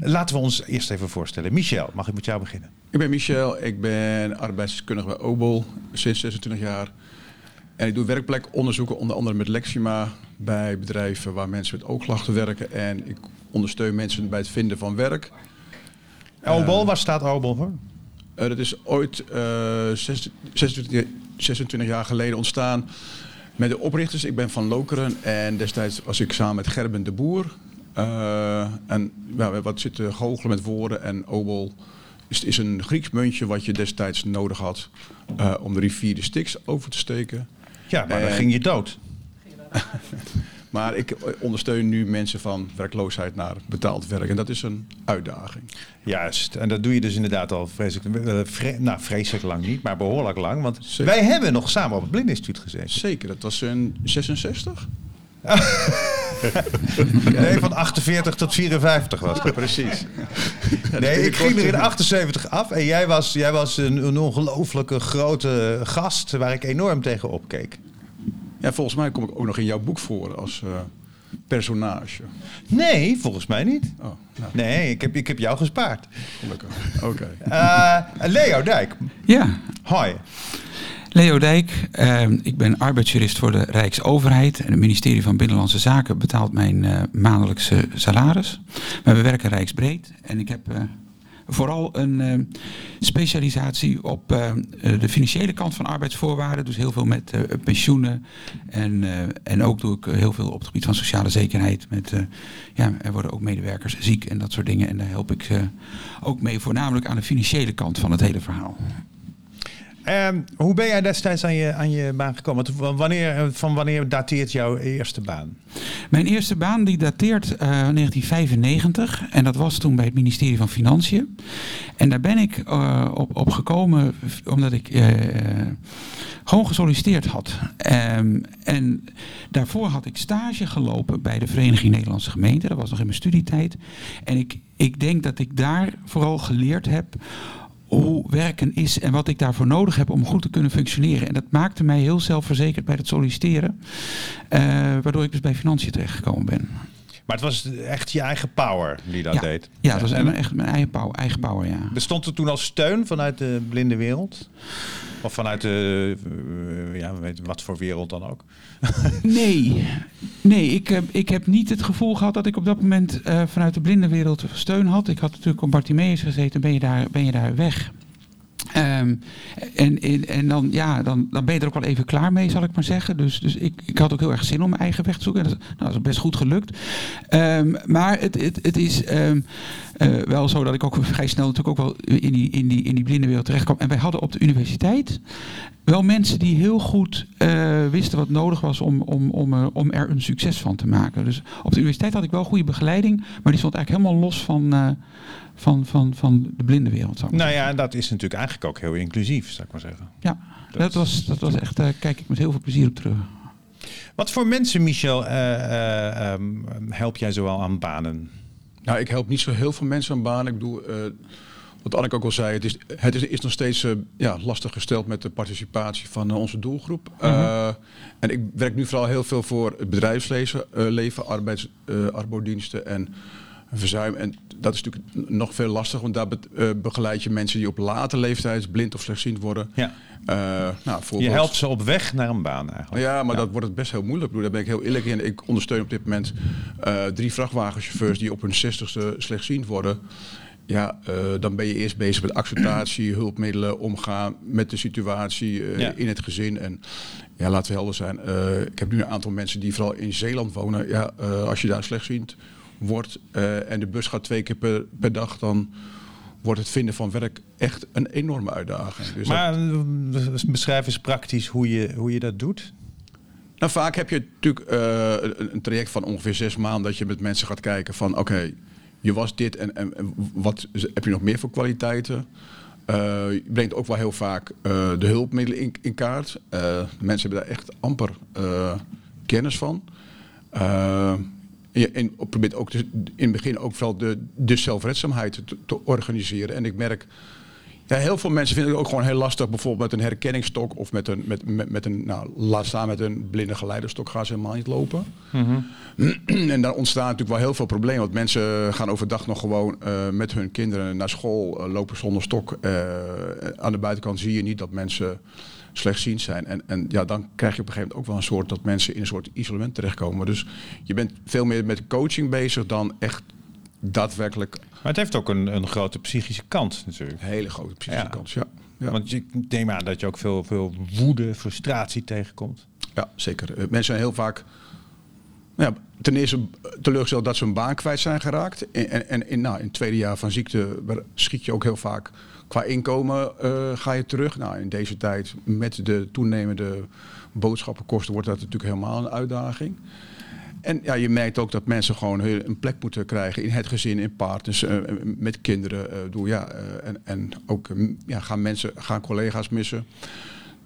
laten we ons eerst even voorstellen. Michel, mag ik met jou beginnen? Ik ben Michel, ik ben arbeidsdeskundige bij Obol sinds 26 jaar. En ik doe werkplekonderzoeken, onder andere met Lexima, bij bedrijven waar mensen met oogklachten werken. En ik ondersteun mensen bij het vinden van werk. Obol, waar staat Obol voor? Eh, dat is ooit eh, zes- 26, 26 jaar geleden ontstaan met de oprichters. Ik ben van Lokeren en destijds was ik samen met Gerben de Boer. Eh, en ja, wat zit te goochelen met woorden en obol is, is een Grieks muntje wat je destijds nodig had eh, om de rivier de Styx over te steken. Ja, maar dan ging je dood. <laughs> Maar ik ondersteun nu mensen van werkloosheid naar betaald werk. En dat is een uitdaging. Juist, en dat doe je dus inderdaad al vreselijk, eh, vre- nou, vreselijk lang niet, maar behoorlijk lang. Want Zeker. wij hebben nog samen op het Blindeninstituut gezeten. Zeker, dat was in 66? <laughs> Nee, van 48 tot 54 was het. Precies. <laughs> Nee, ik ging er in 78 af en jij was, jij was een, een ongelooflijke grote gast waar ik enorm tegen opkeek. Ja, volgens mij kom ik ook nog in jouw boek voor als eh, personage. Nee, volgens mij niet. Oh, nou, Nee, ik heb, ik heb jou gespaard. gelukkig. Oké. Eh, Leo Dijk, Ja, hoi. Leo Dijk. eh, ik ben arbeidsjurist voor de Rijksoverheid. En het ministerie van Binnenlandse Zaken betaalt mijn eh, maandelijkse salaris. Maar we werken rijksbreed. En ik heb eh, vooral een eh, specialisatie op eh, eh, de financiële kant van arbeidsvoorwaarden. Dus heel veel met pensioenen. En, en ook doe ik heel veel op het gebied van sociale zekerheid. Met, ja, er worden ook medewerkers ziek en dat soort dingen. En daar help ik ook mee, voornamelijk aan de financiële kant van het hele verhaal. Ehm, hoe ben jij destijds aan je, aan je baan gekomen? Wanneer, van wanneer dateert jouw eerste baan? Mijn eerste baan die dateert eh 1995 en dat was toen bij het ministerie van Financiën. En daar ben ik eh, op, op gekomen omdat ik eh, gewoon gesolliciteerd had. Ehm, en daarvoor had ik stage gelopen bij de Vereniging Nederlandse Gemeenten. Dat was nog in mijn studietijd. En ik, ik denk dat ik daar vooral geleerd heb hoe werken is en wat ik daarvoor nodig heb om goed te kunnen functioneren. En dat maakte mij heel zelfverzekerd bij het solliciteren. eh, waardoor ik dus bij financiën terechtgekomen ben. Maar het was echt je eigen power die dat Ja. deed. Ja, dat was echt mijn eigen power, eigen power ja. Bestond er toen al steun vanuit de blinde wereld? Of vanuit de, eh, ja, weet wat voor wereld dan ook? <laughs> Nee, nee ik, heb, ik heb niet het gevoel gehad dat ik op dat moment eh, vanuit de blindenwereld steun had. Ik had natuurlijk op Bartimeus gezeten, ben je daar, ben je daar weg. Ehm, en, en, en dan, ja, dan, dan ben je er ook wel even klaar mee, zal ik maar zeggen. Dus, dus ik, ik had ook heel erg zin om mijn eigen weg te zoeken. En dat, nou, is best goed gelukt. Ehm, maar het, het, het is ehm, eh, wel zo dat ik ook vrij snel natuurlijk ook wel in die, in die, in die blindenwereld terecht kwam. En wij hadden op de universiteit wel mensen die heel goed eh, wisten wat nodig was om, om, om, er- om er een succes van te maken. Dus op de universiteit had ik wel goede begeleiding, maar die stond eigenlijk helemaal los van, eh, van, van, van de ik maar Nou ja, en dat is natuurlijk eigenlijk ook heel inclusief, zou ik maar zeggen. Ja, dat was, dat was echt, daar kijk ik met heel veel plezier op terug. Wat voor mensen, Michel, eh, eh, ehm, help jij zoal aan banen? Nou, ik help niet zo heel veel mensen aan banen. Ik bedoel, eh, wat Anneke ook al zei, het is, het is, is nog steeds eh, ja, lastig gesteld met de participatie van eh, onze doelgroep. Eh, en ik werk nu vooral heel veel voor het bedrijfsleven, leven, arbeids, arbodiensten en verzuim. En dat is natuurlijk nog veel lastiger, want daar be- eh, begeleid je mensen die op late leeftijd blind of slechtziend worden. Ja. Eh, nou, Je helpt ze op weg naar een baan eigenlijk. ja, maar dat wordt het best heel moeilijk. Bedoel, Daar ben ik heel eerlijk in. Ik ondersteun op dit moment eh, drie vrachtwagenchauffeurs die op hun zestigste slechtziend worden. Ja, dan ben je eerst bezig met acceptatie, <clears throat> hulpmiddelen, omgaan met de situatie Ja. in het gezin. En ja, laten we helder zijn. ik heb nu een aantal mensen die vooral in Zeeland wonen. Ja, als je daar slechtziend wordt eh, en de bus gaat twee keer per, per dag, dan wordt het vinden van werk echt een enorme uitdaging. Dus Maar eh, beschrijf eens praktisch hoe je, hoe je dat doet. Nou, vaak heb je natuurlijk eh, een, een traject van ongeveer zes maanden dat je met mensen gaat kijken van oké, je was dit en, en, en wat heb je nog meer voor kwaliteiten? Je brengt ook wel heel vaak de hulpmiddelen in, in kaart. Mensen hebben daar echt amper kennis van. Je, en probeert ook in het begin ook vooral de, de zelfredzaamheid te, te organiseren. En ik merk ja, heel veel mensen vinden het ook gewoon heel lastig, bijvoorbeeld met een herkenningsstok of met een, met, met, met een nou, laat staan met een blinde geleiderstok gaan ze helemaal niet lopen. en daar ontstaan natuurlijk wel heel veel problemen, want mensen gaan overdag nog gewoon eh, met hun kinderen naar school, eh, lopen zonder stok. Eh, aan de buitenkant zie je niet dat mensen slechtziend zijn. En, en ja, dan krijg je op een gegeven moment ook wel een soort dat mensen in een soort isolement terechtkomen. Dus je bent veel meer met coaching bezig dan echt daadwerkelijk Maar het heeft ook een, een grote psychische kant natuurlijk. een hele grote psychische Ja. kans. Ja. Ja. Want je- ik neem aan dat je ook veel, veel woede, frustratie tegenkomt. Ja, zeker. Eh, Mensen zijn heel vaak ja, ten eerste teleurgesteld dat ze een baan kwijt zijn geraakt. En, en, en in, nou, in het tweede jaar van ziekte schiet je ook heel vaak qua inkomen eh, ga je terug. Nou, in deze tijd met de toenemende boodschappenkosten wordt dat natuurlijk helemaal een uitdaging. En ja, je merkt ook dat mensen gewoon een plek moeten krijgen in het gezin, in partners, eh, met kinderen. doe, ja, en, en ook ja, gaan mensen, gaan collega's missen.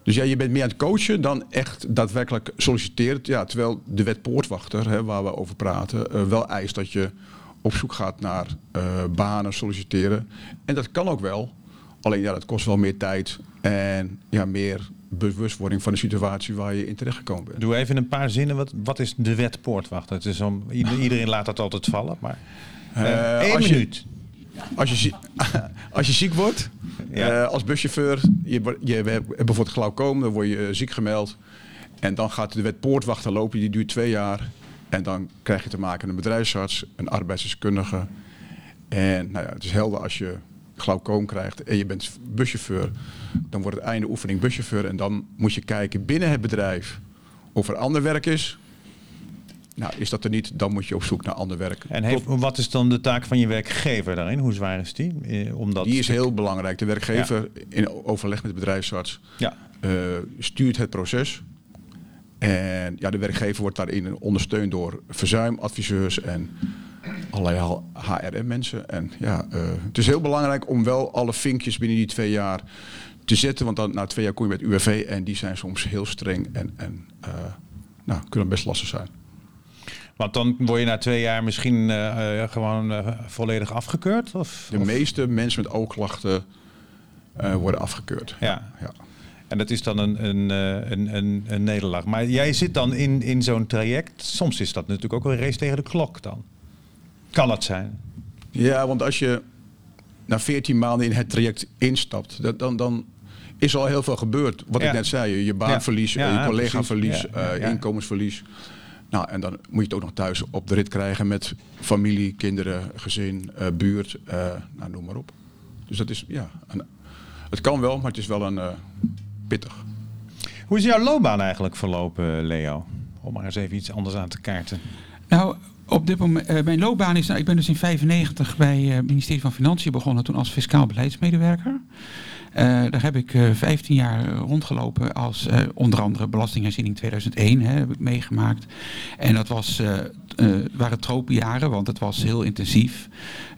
Dus ja, je bent meer aan het coachen dan echt daadwerkelijk solliciteren. Ja, terwijl de wet poortwachter, hè, waar we over praten, wel eist dat je op zoek gaat naar banen, solliciteren. En dat kan ook wel. Alleen ja, dat kost wel meer tijd en ja, meer bewustwording van de situatie waar je in terecht gekomen bent. Doe even een paar zinnen. Wat, wat is de wet poortwachter? Het is om, ieder- <laughs> iedereen laat dat altijd vallen. Maar één als je- minuut. Als je, <laughs> als je ziek wordt, Ja. eh, als buschauffeur, je, je hebt bijvoorbeeld glaucoom, dan word je ziek gemeld. En dan gaat de wet poortwachter lopen, die duurt twee jaar. En dan krijg je te maken met een bedrijfsarts, een arbeidsdeskundige. En nou ja, het is helder als je glaucoom krijgt en je bent buschauffeur, dan wordt het einde oefening buschauffeur. En dan moet je kijken binnen het bedrijf of er ander werk is. Nou, is dat er niet, dan moet je op zoek naar ander werk. En heeft, wat is dan de taak van je werkgever daarin? Hoe zwaar is die? Eh, Om dat Die is heel belangrijk. De werkgever, in overleg met de bedrijfsarts, Ja. eh, stuurt het proces. En ja, de werkgever wordt daarin ondersteund door verzuimadviseurs en allerlei HRM-mensen. En ja, eh, het is heel belangrijk om wel alle vinkjes binnen die twee jaar te zetten. Want dan na twee jaar kom je met UWV en die zijn soms heel streng en, en eh, nou, kunnen best lastig zijn. Want dan word je na twee jaar misschien eh, gewoon volledig afgekeurd? Of, De meeste mensen met oogklachten worden afgekeurd. Ja. ja. En dat is dan een, een, een, een, een nederlaag. Maar jij zit dan in, in zo'n traject. Soms is dat natuurlijk ook een race tegen de klok dan. Kan het zijn? Ja, want als je na 14 maanden in het traject instapt, dat, dan, dan is al heel veel gebeurd. Wat Ja. ik net zei, je- baanverlies, Ja. eh, Ja, je collega-verlies, precies. Ja, ja, eh, ja. inkomensverlies. Nou, en dan moet je het ook nog thuis op de rit krijgen met familie, kinderen, gezin, eh, buurt, eh, nou, noem maar op. Dus dat is, ja, een- het kan wel, maar het is wel een eh, pittig. Hoe is jouw loopbaan eigenlijk verlopen, Leo? Om maar eens even iets anders aan te kaarten. Nou, op dit moment, eh, mijn loopbaan is, nou, ik ben dus in 95 bij eh, het ministerie van Financiën begonnen, toen als fiscaal beleidsmedewerker. Eh, daar heb ik eh 15 jaar rondgelopen als onder andere belastingherziening 2001 hè, heb ik meegemaakt. En dat was, waren tropenjaren, want het was heel intensief.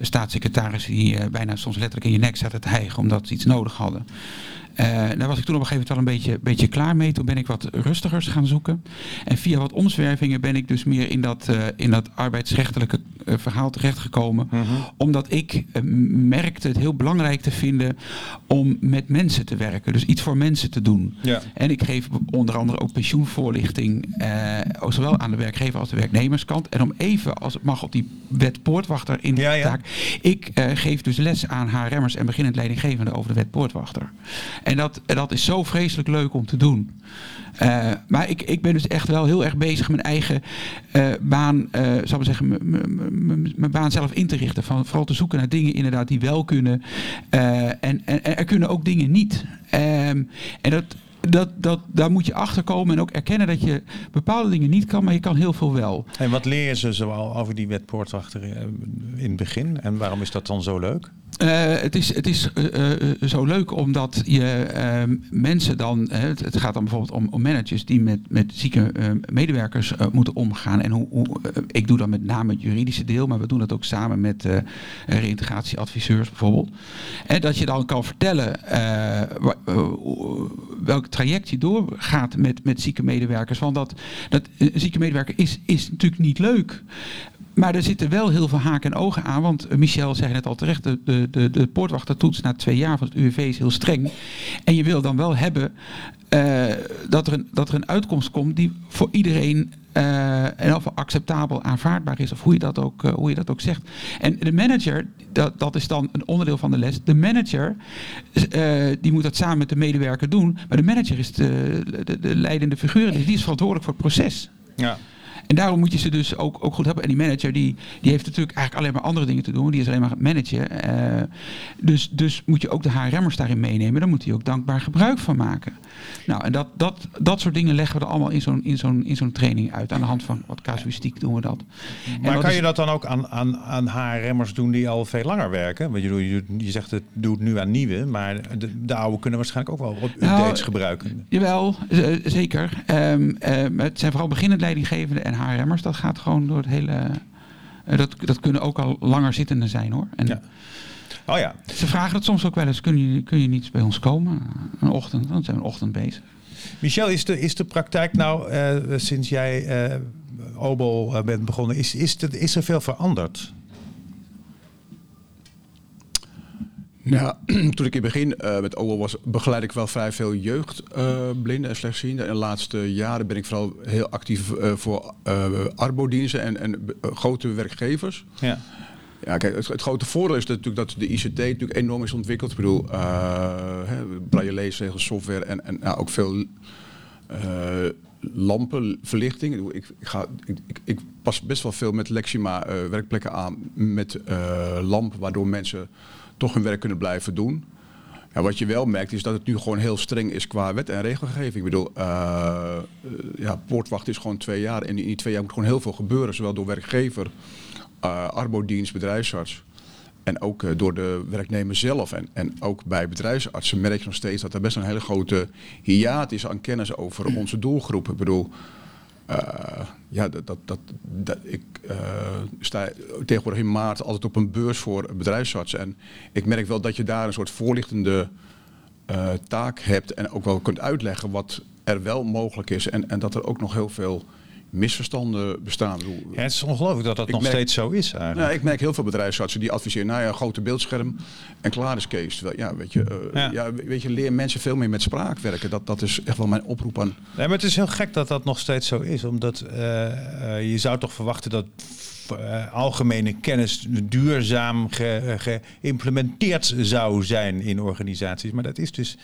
Staatssecretarissen die bijna soms letterlijk in je nek zaten te hijgen omdat ze iets nodig hadden. Eh, daar was ik toen op een gegeven moment wel een beetje, beetje klaar mee. Toen ben ik wat rustigers gaan zoeken. En via wat omzwervingen ben ik dus meer in dat, eh, in dat arbeidsrechtelijke eh, verhaal terechtgekomen. Omdat ik merkte het heel belangrijk te vinden om met mensen te werken. Dus iets voor mensen te doen. Ja. En ik geef onder andere ook pensioenvoorlichting, eh, zowel aan de werkgever als de werknemerskant. En om even, als het mag, op die wet poortwachter in de ja. taak. Ik eh, geef dus les aan HRM'ers en beginnend leidinggevenden over de wet poortwachter. En dat, dat is zo vreselijk leuk om te doen. Eh, maar ik, ik ben dus echt wel heel erg bezig mijn eigen eh, baan, eh zal ik zeggen, mijn baan zelf in te richten. Van, vooral te zoeken naar dingen inderdaad die wel kunnen. En, en, en er kunnen ook dingen niet. Ehm, en dat, dat, dat, daar moet je achter komen en ook erkennen dat je bepaalde dingen niet kan, maar je kan heel veel wel. En wat leer je ze zoal over die wet poortwachter eh, in het begin? En waarom is dat dan zo leuk? Eh, het is, het is eh, eh, zo leuk omdat je ehm, mensen dan, het, het gaat dan bijvoorbeeld om, managers die met, met zieke eh, medewerkers moeten omgaan. En hoe, hoe, ik doe dan met name het juridische deel, maar we doen dat ook samen met reïntegratieadviseurs bijvoorbeeld. En dat je dan kan vertellen welk traject je doorgaat met, met zieke medewerkers. Want dat, dat zieke medewerker is, is natuurlijk niet leuk. Maar er zitten wel heel veel haken en ogen aan. Want eh, Michel zei net al terecht, de, de, de, de poortwachtertoets na twee jaar van het UWV is heel streng. En je wil dan wel hebben eh, dat, er een, dat er een uitkomst komt die voor iedereen in ieder geval acceptabel aanvaardbaar is. Of hoe je dat ook, eh, hoe je dat ook zegt. En de manager, dat, dat is dan een onderdeel van de les. De manager, die moet dat samen met de medewerker doen. Maar de manager is de, de, de leidende figuur. Dus die is verantwoordelijk voor het proces. Ja. En daarom moet je ze dus ook, ook goed hebben. En die manager die, die heeft natuurlijk eigenlijk alleen maar andere dingen te doen. Die is alleen maar het managen. Eh, dus, dus moet je ook de HRM'ers daarin meenemen. Daar moet hij ook dankbaar gebruik van maken. Nou, en dat, dat, dat soort dingen leggen we er allemaal in zo'n, in zo'n, in zo'n training uit. Aan de hand van wat casuïstiek doen we dat. En Maar kan is- je dat dan ook aan, aan, aan HRM'ers doen die al veel langer werken? Want je, je, zegt het doet nu aan nieuwe, maar de, de oude kunnen waarschijnlijk ook wel wat Nou, updates gebruiken. Jawel, zeker. Ehm, ehm, het zijn vooral beginnend leidinggevenden en HRM'ers. Dat gaat gewoon door het hele... eh, dat, dat kunnen ook al langer zittenden zijn hoor. En Ja. Oh ja, Ze vragen het soms ook wel eens. Kun je, kun je niet bij ons komen? Een ochtend, dan zijn we een ochtend bezig. Michel, is de, is de praktijk nou, eh, sinds jij Obol eh, bent begonnen, is, is, het, is er veel veranderd? Nou, <clears throat> toen ik in het begin eh, met OWO was, begeleid ik wel vrij veel jeugdblinden en slechtzienden. En de laatste jaren ben ik vooral heel actief eh, voor eh arbodiensten en, en grote werkgevers. Ja. Ja, kijk, het, het grote voordeel is natuurlijk dat de ICT natuurlijk enorm is ontwikkeld. Ik bedoel, uh, braille leesregels, software en, en nou, ook veel uh, lampen, verlichting. Ik, ga, ik, ik, ik, pas best wel veel met Lexima uh, werkplekken aan met uh, lampen, waardoor mensen toch hun werk kunnen blijven doen. Ja, wat je wel merkt is dat het nu gewoon heel streng is qua wet en regelgeving. Ik bedoel, uh, ja, poortwacht is gewoon twee jaar en in die twee jaar moet gewoon heel veel gebeuren, zowel door werkgever, uh, arbodienst, bedrijfsarts. En ook door de werknemer zelf. En, en ook bij bedrijfsartsen merk je nog steeds dat er best een hele grote hiaat is aan kennis over onze doelgroep. Ik bedoel, ja, dat, dat, dat, ik uh, sta tegenwoordig in maart altijd op een beurs voor bedrijfsartsen. En ik merk wel dat je daar een soort voorlichtende uh, taak hebt. En ook wel kunt uitleggen wat er wel mogelijk is. En, en dat er ook nog heel veel misverstanden bestaan. Ja, het is ongelooflijk dat dat Ik nog merk- steeds zo is eigenlijk. Nou, ik merk heel veel bedrijfsartsen die adviseren, nou ja, grote beeldscherm en klaar is Kees. Terwijl, ja, weet je, eh, Ja. ja. weet je, leer mensen veel meer met spraak werken. Dat, dat is echt wel mijn oproep aan. Nee, maar het is heel gek dat dat nog steeds zo is. Omdat eh, eh, je zou toch verwachten dat algemene kennis duurzaam ge- geïmplementeerd zou zijn in organisaties. Maar dat is dus,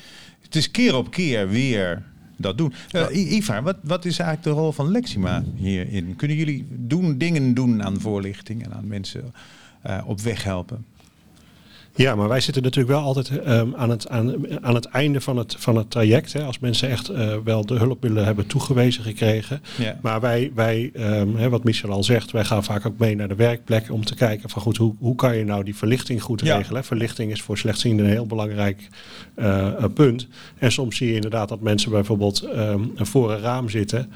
het is keer op keer weer dat doen. I- Ivar, wat, wat is eigenlijk de rol van Lexima hierin? Kunnen jullie doen, dingen doen aan voorlichting en aan mensen eh, op weg helpen? Ja, maar wij zitten natuurlijk wel altijd ehm, aan, het, aan, aan het einde van het, van het traject. Hè, als mensen echt eh, wel de hulpmiddelen hebben toegewezen gekregen. Ja. Maar wij, wij ehm, hè, wat Michel al zegt, wij gaan vaak ook mee naar de werkplek om te kijken van goed, hoe, hoe kan je nou die verlichting goed Ja. regelen? Verlichting is voor slechtzienden een heel belangrijk eh, eh, punt. En soms zie je inderdaad dat mensen bijvoorbeeld ehm, voor een raam zitten.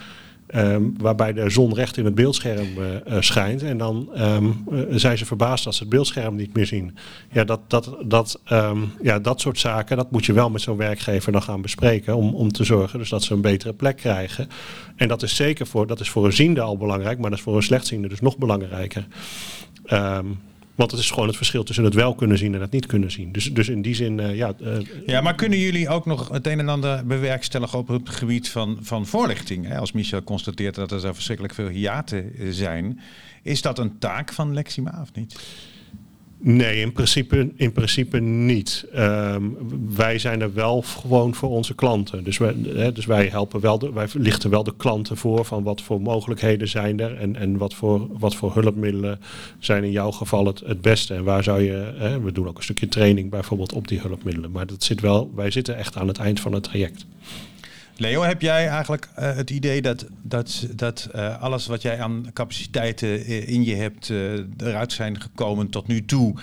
Ehm, waarbij de zon recht in het beeldscherm eh, eh, schijnt. En dan ehm, eh, zijn ze verbaasd als ze het beeldscherm niet meer zien. Ja, dat, dat, dat, ehm, ja, dat soort zaken, dat moet je wel met zo'n werkgever dan gaan bespreken. Om, om te zorgen dus dat ze een betere plek krijgen. En dat is zeker voor, dat is voor een ziende al belangrijk, maar dat is voor een slechtziende dus nog belangrijker. Ehm, want het is gewoon het verschil tussen het wel kunnen zien en het niet kunnen zien. Dus, dus in die zin, eh, ja. eh, Ja, maar kunnen jullie ook nog het een en ander bewerkstelligen op het gebied van, van voorlichting? Hè? Als Michel constateert dat er zo verschrikkelijk veel hiaten zijn. Is dat een taak van Lexima of niet? Nee, in principe, in principe niet. Ehm, wij zijn er wel gewoon voor onze klanten. Dus wij, hè, dus wij helpen wel, de, wij lichten wel de klanten voor van wat voor mogelijkheden zijn er en, en wat, voor, wat voor hulpmiddelen zijn in jouw geval het, het beste. En waar zou je, hè, we doen ook een stukje training bijvoorbeeld op die hulpmiddelen. Maar dat zit wel, wij zitten echt aan het eind van het traject. Leo, heb jij eigenlijk eh, het idee dat, dat, dat eh, alles wat jij aan capaciteiten eh, in je hebt eruit zijn gekomen tot nu toe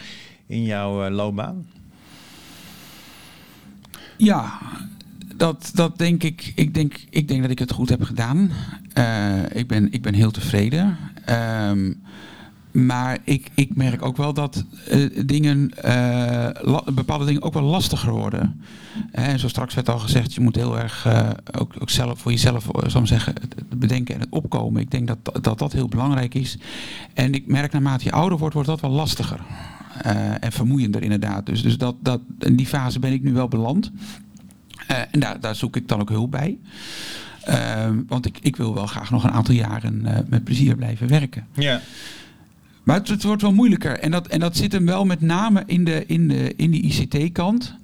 in jouw loopbaan? Ja, dat, dat denk ik. Ik denk, ik denk dat ik het goed heb gedaan. Ik, ben, ik ben heel tevreden. Ehm, maar ik, ik merk ook wel dat eh, dingen, eh, bepaalde dingen ook wel lastiger worden. En zo straks werd al gezegd, je moet heel erg eh, ook, ook zelf voor jezelf, zeggen, het, bedenken en het opkomen. Ik denk dat, dat dat heel belangrijk is. En ik merk naarmate je ouder wordt, wordt dat wel lastiger. En vermoeiender inderdaad. Dus, dus dat, dat, in die fase ben ik nu wel beland. En daar, daar zoek ik dan ook hulp bij. Ehm, want ik, ik wil wel graag nog een aantal jaren met plezier blijven werken. Ja. Maar het, wordt wel moeilijker. En dat, en dat zit hem wel met name in, de, in, de, in die ICT-kant.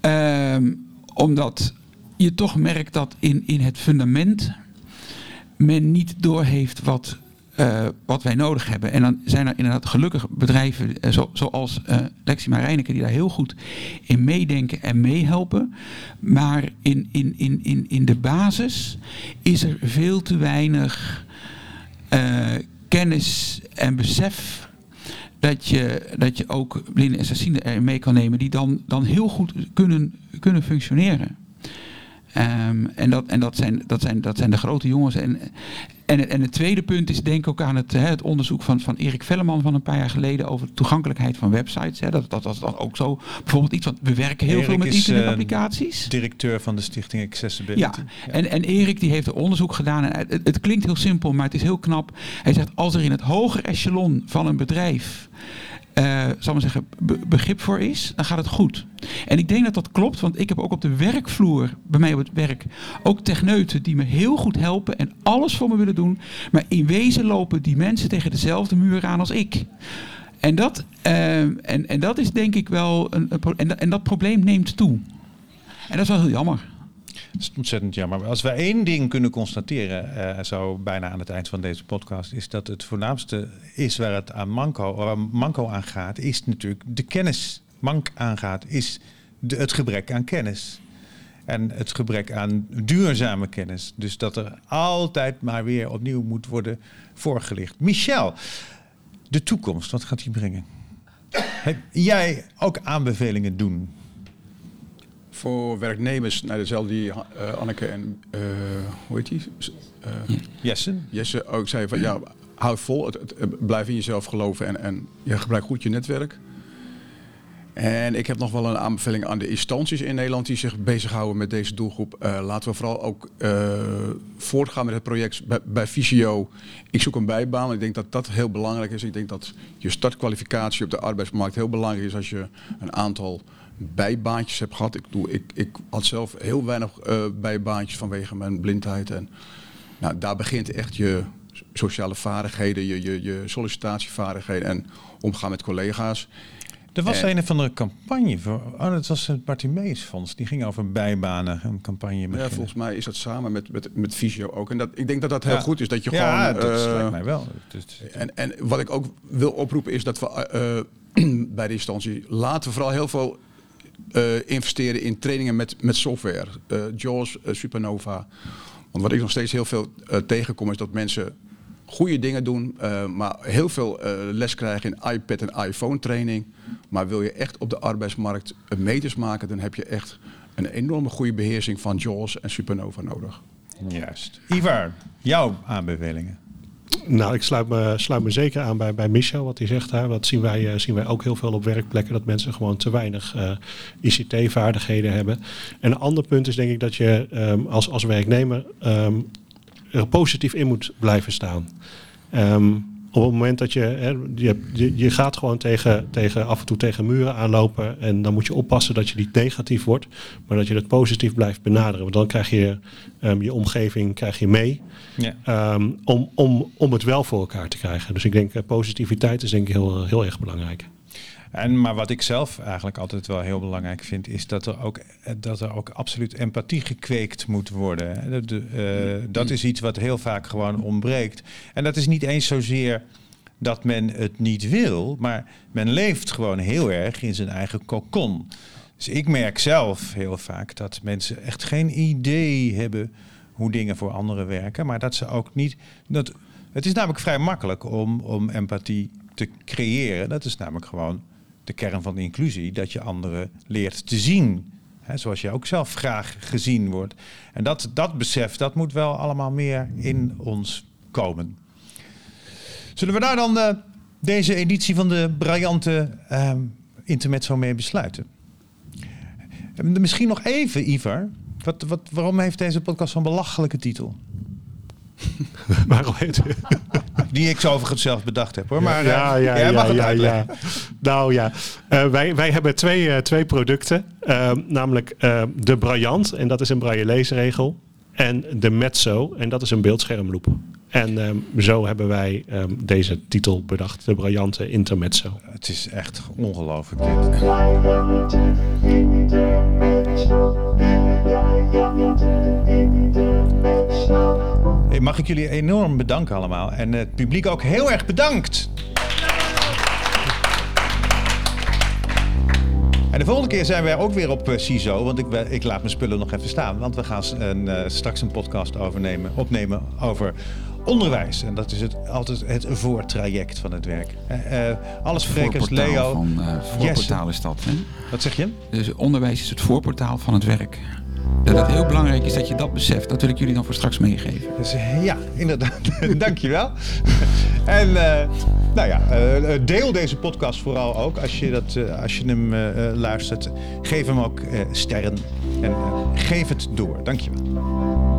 Ehm, omdat je toch merkt dat in, in het fundament men niet doorheeft wat, eh, wat wij nodig hebben. En dan zijn er inderdaad gelukkig bedrijven eh, zo, zoals eh Lexima die daar heel goed in meedenken en meehelpen. Maar in, in, in, in, in de basis is er veel te weinig kennis en besef dat je, dat je ook blinden en erin mee kan nemen die dan, dan heel goed kunnen, kunnen functioneren. Ehm, en dat, en dat, zijn, dat, zijn, dat zijn de grote jongens. En, en, en het tweede punt is denk ik ook aan het, hè, het onderzoek van, van Erik Velleman van een paar jaar geleden over de toegankelijkheid van websites. Hè. Dat, dat was dan ook zo. Bijvoorbeeld iets wat we werken heel Erik veel met is, internetapplicaties. Directeur van de stichting Accessibility. Ja, en, en Erik die heeft er onderzoek gedaan. En het, het klinkt heel simpel, maar het is heel knap. Hij zegt, als er in het hoger echelon van een bedrijf... eh zal maar zeggen, be- begrip voor is, dan gaat het goed. En ik denk dat dat klopt, want ik heb ook op de werkvloer, bij mij op het werk, ook techneuten die me heel goed helpen en alles voor me willen doen. Maar in wezen lopen die mensen tegen dezelfde muur aan als ik. En dat, eh, en, en dat is denk ik wel een, een en, en dat probleem neemt toe. En dat is wel heel jammer. Dat is ontzettend jammer. Als we één ding kunnen constateren, eh, zo bijna aan het eind van deze podcast, is dat het voornaamste is waar het aan manco, waar manco aan gaat, is natuurlijk de kennis. Mank aangaat, is het gebrek aan kennis. En het gebrek aan duurzame kennis. Dus dat er altijd maar weer opnieuw moet worden voorgelicht. Michel, de toekomst, wat gaat die brengen? Heb jij ook aanbevelingen doen? Voor werknemers, nou, dezelfde die eh, Anneke en, eh, hoe heet die? Eh, Jessen? Jesse ook zei van, ja, houd vol, het, het- blijf in jezelf geloven en, en ja, gebruik goed je netwerk. En ik heb nog wel een aanbeveling aan de instanties in Nederland die zich bezighouden met deze doelgroep. Eh, laten we vooral ook eh, voortgaan met het project bij, bij Visio. Ik zoek een bijbaan. Ik denk dat dat heel belangrijk is. Ik denk dat je startkwalificatie op de arbeidsmarkt heel belangrijk is als je een aantal bijbaantjes hebt gehad. Ik, doe, ik, ik had zelf heel weinig eh, bijbaantjes vanwege mijn blindheid. En nou, daar begint echt je sociale vaardigheden, je, je, je sollicitatievaardigheden en omgaan met collega's. Er was Eh. een of andere campagne voor. Oh, dat was het Bartimeus Fonds. Die ging over bijbanen. Een campagne. Ja, beginnen. volgens mij is dat samen met, met, met Visio ook. En dat, ik denk dat dat heel Ja. goed is. Dat je ja, gewoon. dat eh, lijkt mij wel. Dus- en, en wat ik ook wil oproepen is dat we eh, <clears throat> bij de instantie laten we vooral heel veel eh, investeren in trainingen met, met software. Eh JAWS, eh, Supernova. Want wat ik nog steeds heel veel eh, tegenkom is dat mensen goede dingen doen, eh, maar heel veel eh, les krijgen in iPad en iPhone training. Maar wil je echt op de arbeidsmarkt eh, meters maken, dan heb je echt een enorme goede beheersing van JAWS en Supernova nodig. Juist. Ivar, jouw aanbevelingen. Nou, ik sluit me, sluit me zeker aan bij, bij Michel, wat hij zegt daar. Dat zien wij, eh, zien wij ook heel veel op werkplekken, dat mensen gewoon te weinig eh, ICT-vaardigheden hebben. En een ander punt is denk ik dat je ehm, als, als werknemer ehm, er positief in moet blijven staan. Ehm, op het moment dat je, hè, je, je, gaat gewoon tegen, tegen, af en toe tegen muren aanlopen en dan moet je oppassen dat je niet negatief wordt, maar dat je het positief blijft benaderen. Want dan krijg je ehm, je omgeving krijg je mee Ja. ehm, om, om, om het wel voor elkaar te krijgen. Dus ik denk eh, positiviteit is denk ik heel, heel erg belangrijk. En, maar wat ik zelf eigenlijk altijd wel heel belangrijk vind, is dat er ook, dat er ook absoluut empathie gekweekt moet worden. eh, dat is iets wat heel vaak gewoon ontbreekt. En dat is niet eens zozeer dat men het niet wil, maar men leeft gewoon heel erg in zijn eigen kokon. Dus ik merk zelf heel vaak dat mensen echt geen idee hebben hoe dingen voor anderen werken, maar dat ze ook niet. Dat, het is namelijk vrij makkelijk om, om empathie te creëren. Dat is namelijk gewoon de kern van de inclusie, dat je anderen leert te zien. Hè, zoals je ook zelf graag gezien wordt. En dat, dat besef, dat moet wel allemaal meer in ons komen. Zullen we daar dan eh, deze editie van de briljante ehm intermezzo mee besluiten? En Misschien nog even, Ivar. Wat, wat, waarom heeft deze podcast zo'n belachelijke titel? <laughs> Waarom heet? Die ik zo overigens zelf bedacht heb hoor. Maar ja, eh, ja, jij ja, ja. Nou ja, Eh, wij, wij hebben twee, eh, twee producten. Eh, namelijk eh, de Braillant, en dat is een braille leesregel. En de Mezzo, en dat is een beeldschermloop. En ehm, zo hebben wij ehm, deze titel bedacht, de Braillante Intermezzo. Het is echt ongelooflijk dit. Mag ik jullie enorm bedanken allemaal. En het publiek ook heel erg bedankt. En de volgende keer zijn wij ook weer op eh, CISO, want ik, ik laat mijn spullen nog even staan. Want we gaan een, eh, straks een podcast overnemen, opnemen over onderwijs. En dat is het, altijd het voortraject van het werk. Eh, eh, alle sprekers, Voorportaal Leo, Van, voorportaal is dat. Hè? wat zeg je? Dus onderwijs is het voorportaal van het werk. Dat het heel belangrijk is dat je dat beseft. Dat wil ik jullie dan voor straks meegeven. Dus, ja, inderdaad. <laughs> Dankjewel. <laughs> En eh, nou ja, eh, eh, deel deze podcast vooral ook. Als je, dat, als je hem luistert, geef hem ook sterren. En geef het door. Dankjewel.